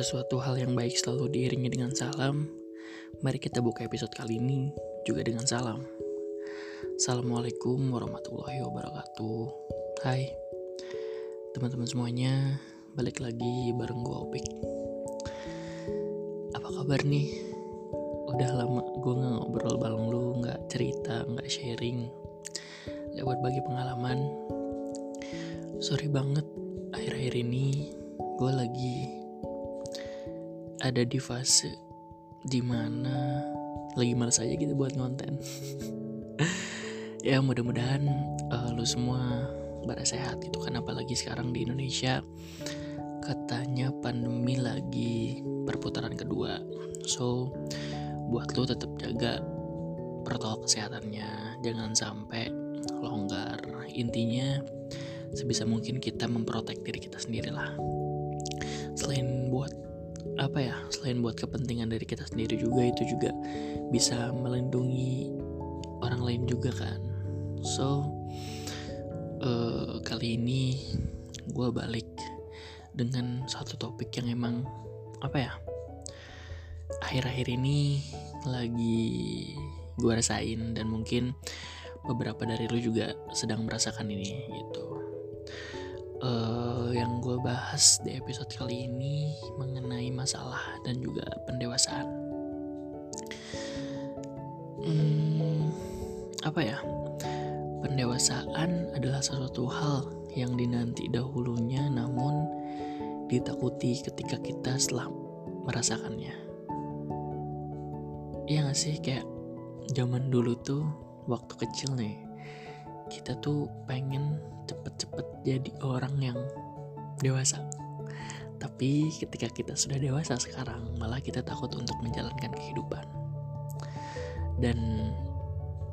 Sesuatu hal yang baik selalu diiringi dengan salam. Mari kita buka episode kali ini juga dengan salam. Assalamualaikum warahmatullahi wabarakatuh. Hai, teman-teman semuanya, balik lagi bareng gue Opik. Apa kabar nih? Udah lama gue nggak ngobrol bareng lu, nggak cerita, nggak sharing, nggak buat bagi pengalaman. Sorry banget, akhir-akhir ini gue lagi ada di fase di mana lagi males aja gitu buat konten ya mudah-mudahan uh, lu semua pada sehat gitu kan apalagi sekarang di Indonesia. Katanya pandemi lagi perputaran kedua. So buat lu tetap jaga protokol kesehatannya. Jangan sampai longgar. Intinya sebisa mungkin kita memprotek diri kita sendiri lah selain buat apa ya selain buat kepentingan dari kita sendiri juga itu juga bisa melindungi orang lain juga kan. So uh, kali ini gue balik dengan satu topik yang emang apa ya akhir-akhir ini lagi gue rasain dan mungkin beberapa dari lu juga sedang merasakan ini gitu uh, yang gue bahas di episode kali ini mengenai masalah dan juga pendewasaan. Hmm, apa ya? Pendewasaan adalah sesuatu hal yang dinanti dahulunya namun ditakuti ketika kita setelah merasakannya. Iya gak sih kayak zaman dulu tuh waktu kecil nih kita tuh pengen cepet-cepet jadi orang yang dewasa. Tapi ketika kita sudah dewasa sekarang, malah kita takut untuk menjalankan kehidupan. Dan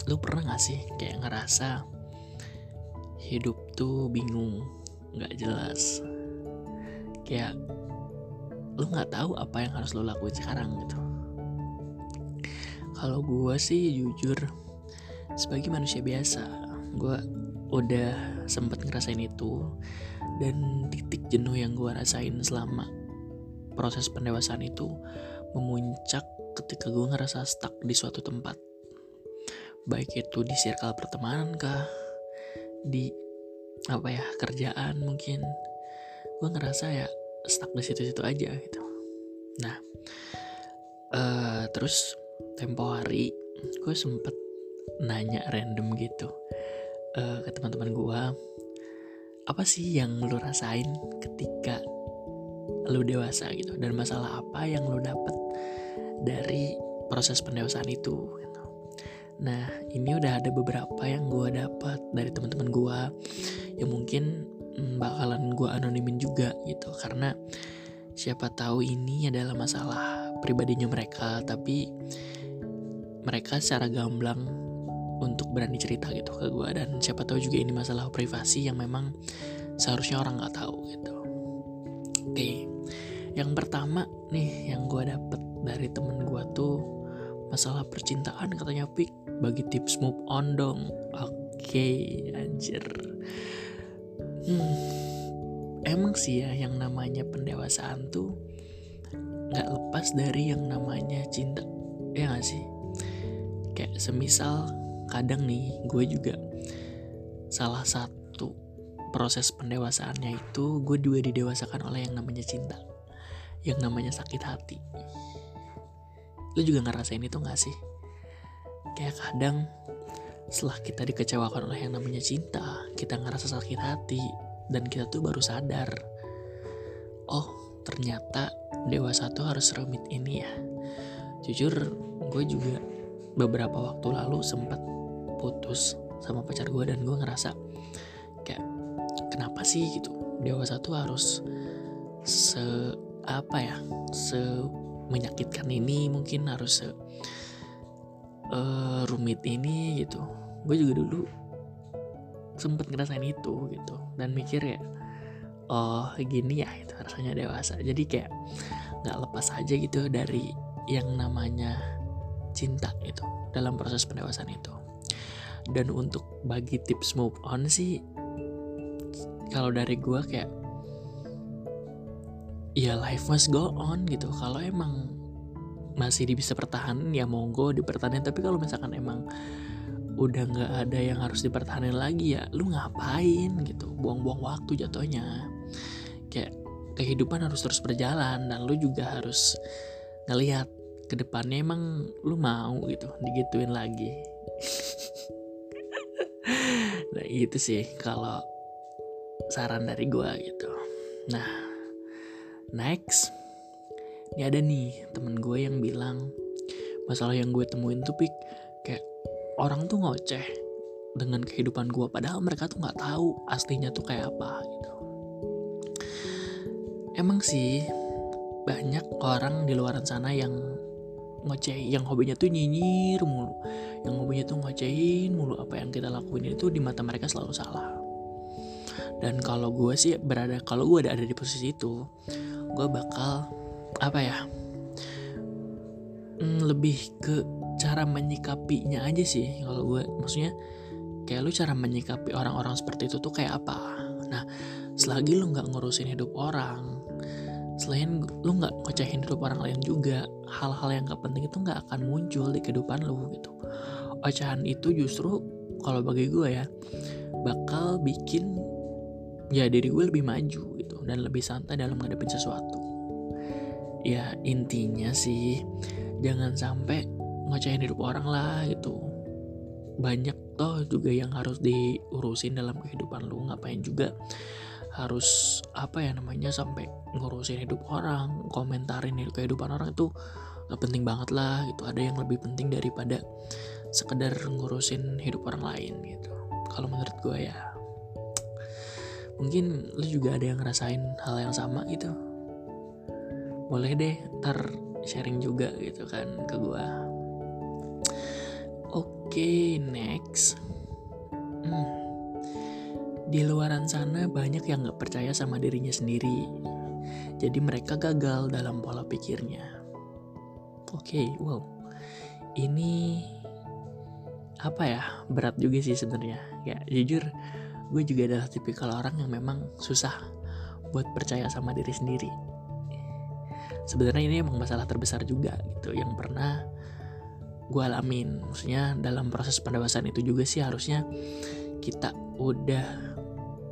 lu pernah gak sih kayak ngerasa hidup tuh bingung, gak jelas. Kayak lu gak tahu apa yang harus lu lakuin sekarang gitu. Kalau gue sih jujur sebagai manusia biasa, gue udah sempet ngerasain itu. Dan titik jenuh yang gue rasain selama proses pendewasaan itu memuncak ketika gue ngerasa stuck di suatu tempat. Baik itu di circle pertemanan kah di apa ya kerjaan mungkin. Gue ngerasa ya stuck di situ-situ aja gitu. Nah uh, terus tempo hari gue sempet nanya random gitu uh, ke teman-teman gue apa sih yang lo rasain ketika lo dewasa gitu dan masalah apa yang lo dapet dari proses pendewasaan itu gitu. nah ini udah ada beberapa yang gue dapat dari teman-teman gue yang mungkin mm, bakalan gue anonimin juga gitu karena siapa tahu ini adalah masalah pribadinya mereka tapi mereka secara gamblang untuk berani cerita gitu ke gue dan siapa tahu juga ini masalah privasi yang memang seharusnya orang nggak tahu gitu. Oke yang pertama nih yang gue dapet dari temen gue tuh masalah percintaan katanya pik bagi tips move on dong. Oke anjir. Hmm, emang sih ya yang namanya pendewasaan tuh nggak lepas dari yang namanya cinta. Ya gak sih? Kayak semisal kadang nih gue juga salah satu proses pendewasaannya itu gue juga didewasakan oleh yang namanya cinta yang namanya sakit hati. Lu juga ngerasain itu gak sih? Kayak kadang setelah kita dikecewakan oleh yang namanya cinta kita ngerasa sakit hati dan kita tuh baru sadar oh ternyata dewasa tuh harus rumit ini ya. Jujur gue juga beberapa waktu lalu sempat putus sama pacar gue dan gue ngerasa kayak kenapa sih gitu? Dewasa tuh harus se apa ya se menyakitkan ini mungkin harus se uh, rumit ini gitu. Gue juga dulu sempet ngerasain itu gitu dan mikir ya oh gini ya itu rasanya dewasa. Jadi kayak nggak lepas aja gitu dari yang namanya cinta itu dalam proses pendewasaan itu. Dan untuk bagi tips move on sih kalau dari gue kayak ya life must go on gitu. Kalau emang masih bisa pertahanan ya monggo dipertahankan tapi kalau misalkan emang udah nggak ada yang harus dipertahankan lagi ya lu ngapain gitu? Buang-buang waktu jatuhnya. Kayak kehidupan harus terus berjalan dan lu juga harus ngelihat ke depannya emang lu mau gitu digituin lagi. Nah gitu sih kalau saran dari gua gitu. Nah next ini ada nih temen gue yang bilang masalah yang gue temuin tuh pik kayak orang tuh ngoceh dengan kehidupan gue padahal mereka tuh nggak tahu aslinya tuh kayak apa gitu. Emang sih banyak orang di luaran sana yang ngoceh yang hobinya tuh nyinyir mulu. Yang hobinya tuh ngocehin mulu apa yang kita lakuin itu di mata mereka selalu salah. Dan kalau gue sih berada kalau gue ada ada di posisi itu gue bakal apa ya hmm, lebih ke cara menyikapinya aja sih kalau gue maksudnya kayak lu cara menyikapi orang-orang seperti itu tuh kayak apa? Nah selagi lu nggak ngurusin hidup orang selain lu nggak ngocehin hidup orang lain juga hal-hal yang gak penting itu nggak akan muncul di kehidupan lu gitu. Ocehan itu justru kalau bagi gue ya bakal bikin ya diri gue lebih maju gitu dan lebih santai dalam ngadepin sesuatu. Ya intinya sih jangan sampai ngocehin hidup orang lah gitu. Banyak toh juga yang harus diurusin dalam kehidupan lu ngapain juga harus apa ya namanya sampai ngurusin hidup orang komentarin hidup kehidupan orang itu gak penting banget lah gitu. Ada yang lebih penting daripada sekedar ngurusin hidup orang lain gitu. Kalau menurut gue ya mungkin lu juga ada yang ngerasain hal yang sama gitu. Boleh deh ntar sharing juga gitu kan ke gue oke okay, next. Hmm. Di luaran sana banyak yang gak percaya sama dirinya sendiri. Jadi mereka gagal dalam pola pikirnya. Oke okay, wow. Ini apa ya? Berat juga sih sebenarnya. Ya jujur gue juga adalah tipikal orang yang memang susah buat percaya sama diri sendiri. Sebenarnya ini emang masalah terbesar juga gitu yang pernah gue alamin. Maksudnya dalam proses pendewasaan itu juga sih harusnya kita udah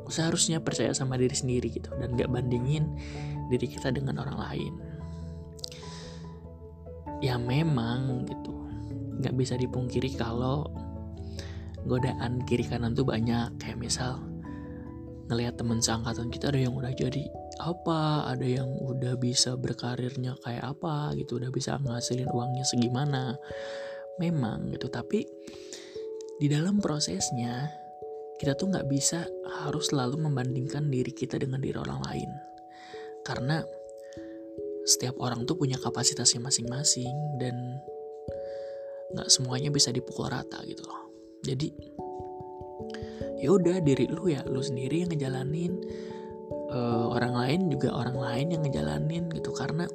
seharusnya percaya sama diri sendiri gitu dan gak bandingin diri kita dengan orang lain. Ya memang gitu. Gak bisa dipungkiri kalau godaan kiri kanan tuh banyak. Kayak misal ngelihat teman seangkatan kita ada yang udah jadi apa ada yang udah bisa berkarirnya kayak apa gitu udah bisa ngasilin uangnya segimana. Memang gitu tapi di dalam prosesnya kita tuh nggak bisa harus selalu membandingkan diri kita dengan diri orang lain. Karena setiap orang tuh punya kapasitasnya masing-masing dan nggak semuanya bisa dipukul rata gitu loh. Jadi ya udah diri lu ya lu sendiri yang ngejalanin uh, orang lain juga orang lain yang ngejalanin gitu. Karena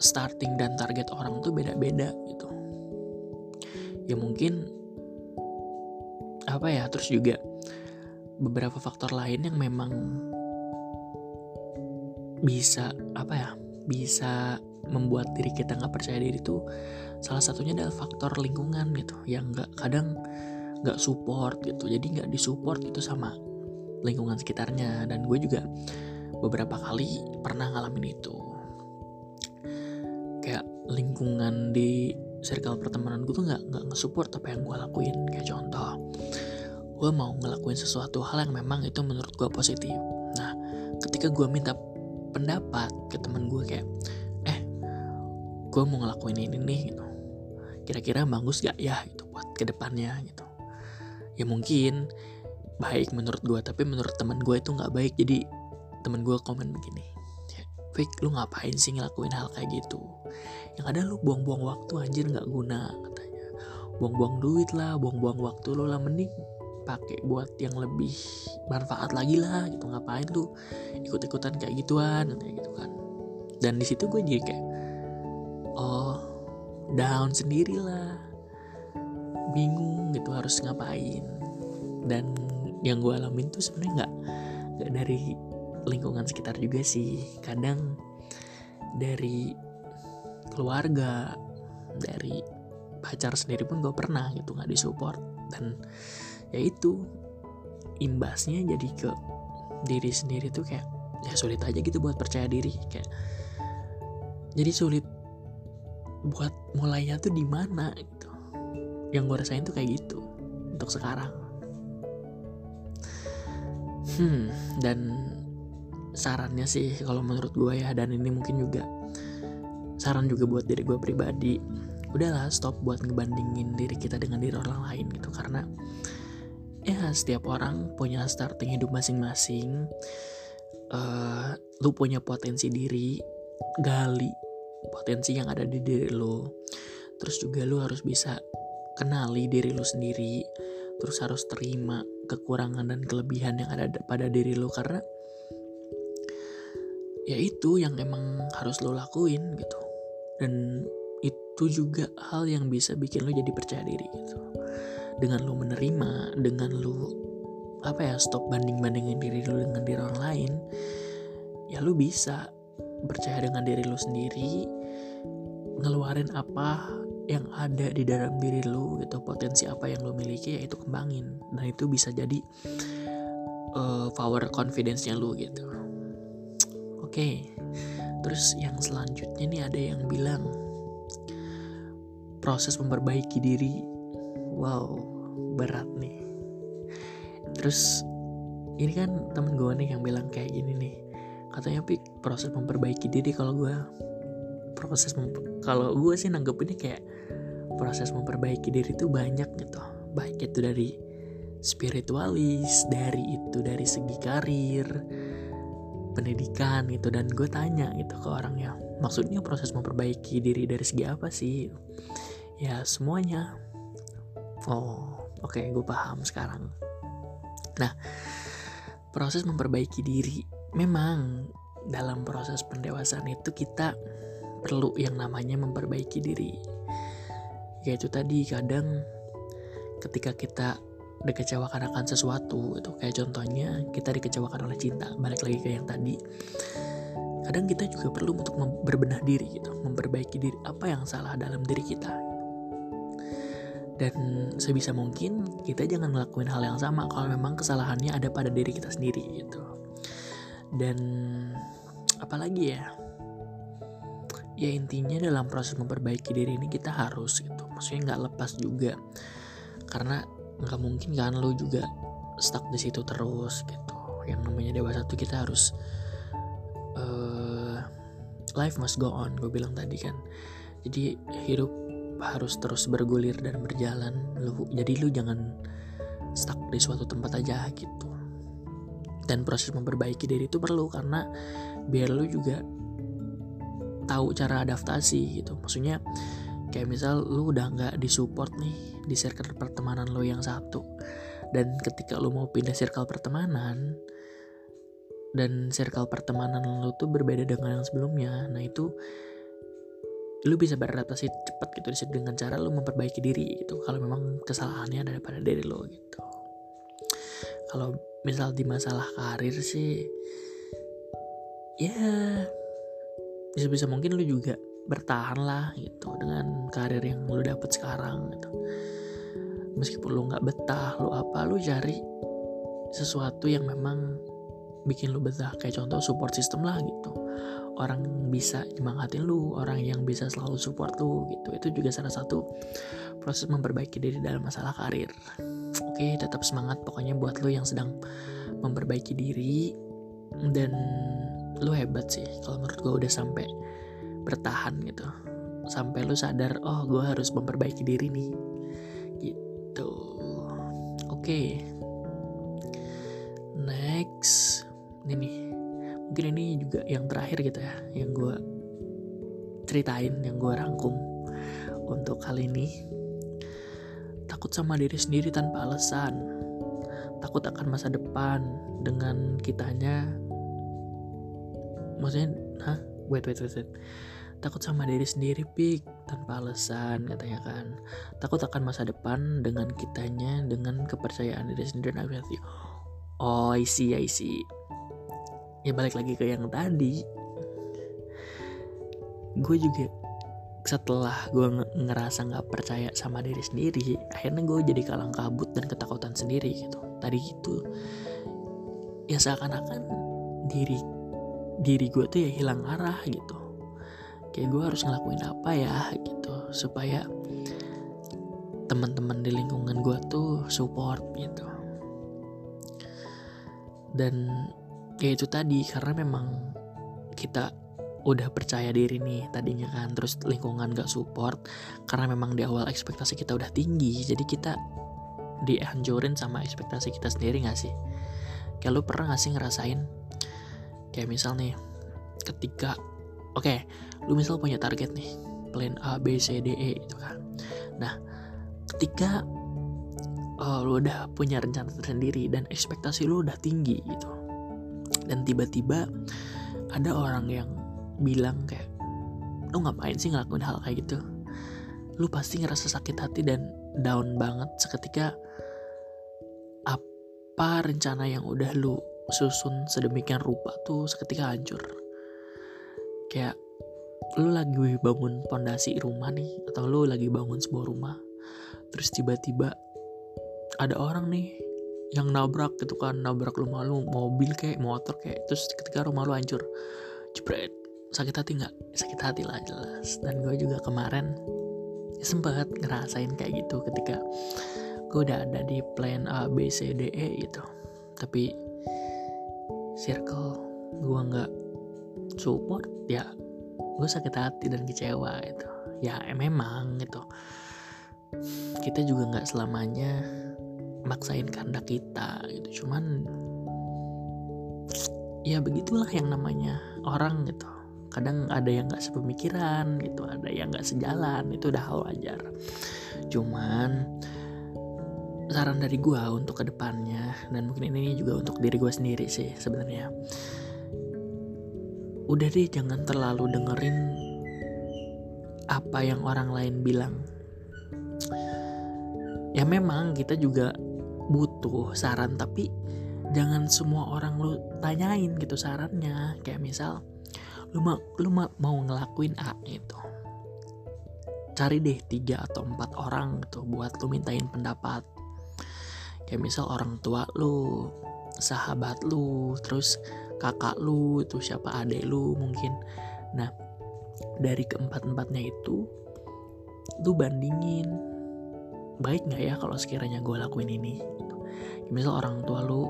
starting dan target orang tuh beda-beda gitu. Ya mungkin apa ya terus juga beberapa faktor lain yang memang bisa apa ya bisa membuat diri kita nggak percaya diri itu salah satunya adalah faktor lingkungan gitu yang nggak kadang nggak support gitu. Jadi nggak disupport itu sama lingkungan sekitarnya. Dan gue juga beberapa kali pernah ngalamin itu. Kayak lingkungan di circle pertemanan gue tuh nggak nggak nge-support apa yang gue lakuin. Kayak contoh gue mau ngelakuin sesuatu hal yang memang itu menurut gue positif. Nah ketika gue minta pendapat ke temen gue kayak eh gue mau ngelakuin ini nih gitu. Kira-kira bagus gak ya gitu buat ke depannya? gitu. Ya mungkin baik menurut gue tapi menurut teman gue itu nggak baik. Jadi teman gue komen begini Fik lu ngapain sih ngelakuin hal kayak gitu? Yang ada lu buang-buang waktu anjir nggak guna katanya. Buang-buang duit lah buang-buang waktu lo lah mending pakai buat yang lebih manfaat lagi lah gitu. Ngapain lu ikut-ikutan kayak gituan kayak gitu kan. Dan di situ gue jadi kayak oh down sendirilah. Bingung gitu harus ngapain. Dan yang gue alamin tuh sebenarnya nggak nggak dari lingkungan sekitar juga sih. Kadang dari keluarga dari pacar sendiri pun gue pernah gitu nggak disupport. Dan ya itu imbasnya jadi ke diri sendiri tuh kayak ya sulit aja gitu buat percaya diri kayak jadi sulit buat mulainya tuh di mana gitu. Yang gue rasain tuh kayak gitu untuk sekarang. Hmm dan sarannya sih kalau menurut gue ya dan ini mungkin juga saran juga buat diri gue pribadi udahlah stop buat ngebandingin diri kita dengan diri orang lain gitu. Karena ya setiap orang punya starting hidup masing-masing. Uh, lu punya potensi diri gali potensi yang ada di diri lu. Terus juga lu harus bisa kenali diri lu sendiri. Terus harus terima kekurangan dan kelebihan yang ada pada diri lu karena ya itu yang emang harus lo lakuin gitu. Dan itu juga hal yang bisa bikin lo jadi percaya diri gitu dengan lo menerima dengan lo apa ya stop banding bandingin diri lo dengan diri orang lain ya lo bisa percaya dengan diri lo sendiri ngeluarin apa yang ada di dalam diri lo gitu potensi apa yang lo miliki ya itu kembangin dan itu bisa jadi uh, power confidence-nya lo gitu oke okay. terus yang selanjutnya nih ada yang bilang proses memperbaiki diri wow berat nih. Terus ini kan temen gue nih yang bilang kayak gini nih. Katanya pik proses memperbaiki diri kalau gue proses kalau gue sih nanggepinnya kayak proses memperbaiki diri itu banyak gitu. Baik itu dari spiritualis dari itu dari segi karir pendidikan gitu. Dan gue tanya gitu ke orangnya maksudnya proses memperbaiki diri dari segi apa sih? Ya semuanya oh oke okay, gue paham sekarang. Nah proses memperbaiki diri. Memang dalam proses pendewasaan itu kita perlu yang namanya memperbaiki diri. Yaitu tadi kadang ketika kita dikecewakan akan sesuatu itu kayak contohnya kita dikecewakan oleh cinta balik lagi ke yang tadi. Kadang kita juga perlu untuk berbenah diri gitu memperbaiki diri. Apa yang salah dalam diri kita dan sebisa mungkin kita jangan ngelakuin hal yang sama kalau memang kesalahannya ada pada diri kita sendiri gitu. Dan apalagi ya? Ya intinya dalam proses memperbaiki diri ini kita harus gitu. Maksudnya nggak lepas juga. Karena nggak mungkin kan lo juga stuck di situ terus gitu. Yang namanya dewasa tuh kita harus uh, life must go on gue bilang tadi kan. Jadi hidup harus terus bergulir dan berjalan. Lu jadi lu jangan stuck di suatu tempat aja gitu. Dan proses memperbaiki diri itu perlu karena biar lu juga tahu cara adaptasi gitu. Maksudnya kayak misal lu udah nggak disupport nih di circle pertemanan lo yang satu dan ketika lu mau pindah circle pertemanan dan circle pertemanan lo tuh berbeda dengan yang sebelumnya nah itu lu bisa beradaptasi cepat gitu dengan cara lu memperbaiki diri gitu kalau memang kesalahannya ada pada diri lo gitu. Kalau misal di masalah karir sih ya bisa bisa mungkin lu juga bertahan lah gitu dengan karir yang lu dapet sekarang gitu. Meskipun lu nggak betah lu apa lu cari sesuatu yang memang bikin lu betah. Kayak contoh support system lah gitu. Orang bisa nyemangatin lu orang yang bisa selalu support lu gitu. Itu juga salah satu proses memperbaiki diri dalam masalah karir. Oke tetap semangat pokoknya buat lu yang sedang memperbaiki diri. Dan lu hebat sih kalau menurut gue udah sampai bertahan gitu. Sampai lu sadar oh gue harus memperbaiki diri nih. Gitu. Oke. Okay. next ini nih. Mungkin ini juga yang terakhir gitu ya yang gue ceritain yang gue rangkum untuk kali ini. Takut sama diri sendiri tanpa alasan. Takut akan masa depan dengan kitanya. Maksudnya hah? Wait wait wait, wait. Takut sama diri sendiri pik tanpa alasan katanya kan. Takut akan masa depan dengan kitanya dengan kepercayaan diri sendiri oh I see I see ya balik lagi ke yang tadi. Gue juga setelah gue ngerasa nggak percaya sama diri sendiri akhirnya gue jadi kalang kabut dan ketakutan sendiri gitu. Tadi itu ya seakan-akan diri diri gue tuh ya hilang arah gitu. Kayak gue harus ngelakuin apa ya gitu. Supaya teman-teman di lingkungan gue tuh support gitu. Dan ya itu tadi karena memang kita udah percaya diri nih tadinya kan terus lingkungan gak support karena memang di awal ekspektasi kita udah tinggi jadi kita dihancurin sama ekspektasi kita sendiri gak sih? Kayak lu pernah gak sih ngerasain? Kayak misal nih ketika oke okay, lu misal punya target nih plan A B C D E itu kan. Nah ketika uh, lu udah punya rencana tersendiri dan ekspektasi lu udah tinggi gitu dan tiba-tiba ada orang yang bilang kayak lu ngapain sih ngelakuin hal kayak gitu? Lu pasti ngerasa sakit hati dan down banget seketika apa rencana yang udah lu susun sedemikian rupa tuh seketika hancur. Kayak lu lagi bangun pondasi rumah nih atau lu lagi bangun sebuah rumah terus tiba-tiba ada orang nih yang nabrak gitu kan nabrak rumah lu mobil kayak motor kayak terus ketika rumah lu hancur jebret sakit hati nggak? Sakit hati lah jelas. Dan gue juga kemarin sempat ngerasain kayak gitu ketika gue udah ada di plan A B C D E gitu. Tapi circle gue nggak support ya gue sakit hati dan kecewa itu ya memang gitu. Kita juga nggak selamanya maksain kehendak kita gitu. Cuman ya begitulah yang namanya orang gitu. Kadang ada yang nggak sepemikiran gitu ada yang nggak sejalan itu udah hal wajar. Cuman saran dari gue untuk ke depannya dan mungkin ini juga untuk diri gue sendiri sih sebenarnya. Udah deh jangan terlalu dengerin apa yang orang lain bilang. Ya memang kita juga butuh saran tapi jangan semua orang lu tanyain gitu sarannya. Kayak misal lu mau lu mau ngelakuin A itu cari deh tiga atau empat orang tuh buat lu mintain pendapat. Kayak misal orang tua lu sahabat lu terus kakak lu itu siapa adek lu mungkin. Nah dari keempat empatnya itu lu bandingin baik nggak ya kalau sekiranya gue lakuin ini? Misal orang tua lu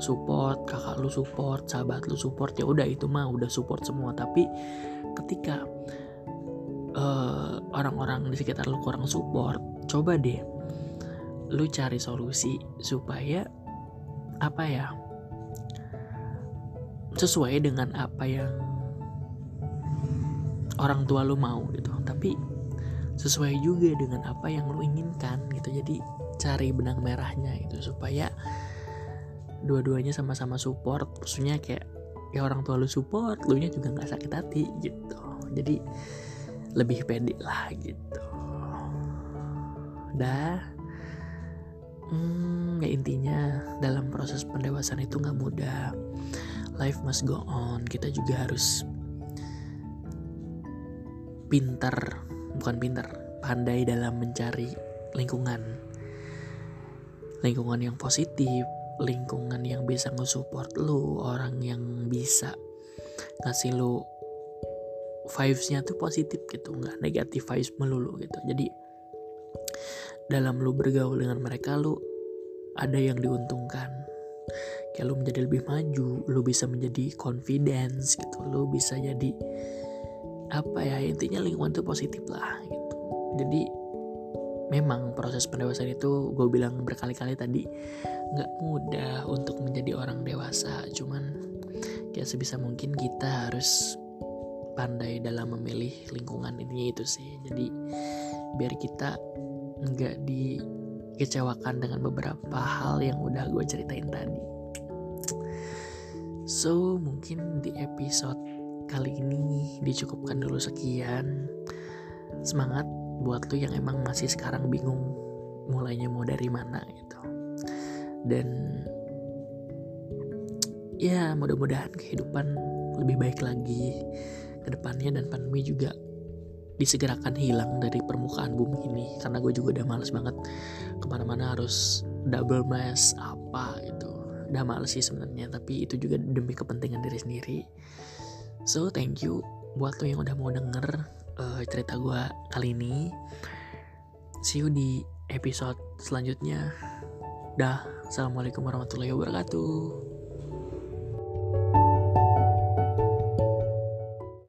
support kakak lu support sahabat lu support ya udah itu mah udah support semua. Tapi ketika uh, orang-orang di sekitar lu kurang support coba deh lu cari solusi supaya apa ya? Sesuai dengan apa yang orang tua lu mau gitu. Tapi sesuai juga dengan apa yang lu inginkan gitu. Jadi cari benang merahnya itu supaya dua-duanya sama-sama support. Maksudnya kayak ya orang tua lu support lu nya juga nggak sakit hati gitu. Jadi lebih pede lah gitu. Dah. Hmm, ya intinya dalam proses pendewasaan itu nggak mudah. Life must go on. Kita juga harus pintar bukan pintar pandai dalam mencari lingkungan lingkungan yang positif lingkungan yang bisa nge-support lu, orang yang bisa ngasih lu vibes-nya tuh positif gitu, nggak negatif vibes melulu gitu. Jadi dalam lu bergaul dengan mereka lu ada yang diuntungkan. Kayak lu menjadi lebih maju, lu bisa menjadi confidence gitu, lu bisa jadi apa ya intinya lingkungan tuh positif lah gitu. Jadi memang proses pendewasaan itu gue bilang berkali-kali tadi nggak mudah untuk menjadi orang dewasa. Cuman ya sebisa mungkin kita harus pandai dalam memilih lingkungan ini itu sih. Jadi biar kita nggak dikecewakan dengan beberapa hal yang udah gue ceritain tadi. So mungkin di episode kali ini dicukupkan dulu sekian. Semangat buat lu yang emang masih sekarang bingung mulainya mau dari mana gitu. Dan ya mudah-mudahan kehidupan lebih baik lagi ke depannya dan pandemi juga disegerakan hilang dari permukaan bumi ini. Karena gue juga udah males banget ke mana-mana harus double mask apa gitu. Udah males sih sebenarnya tapi itu juga demi kepentingan diri sendiri so thank you buat lo yang udah mau denger uh, cerita gue kali ini. See you di episode selanjutnya. Dah. Assalamualaikum warahmatullahi wabarakatuh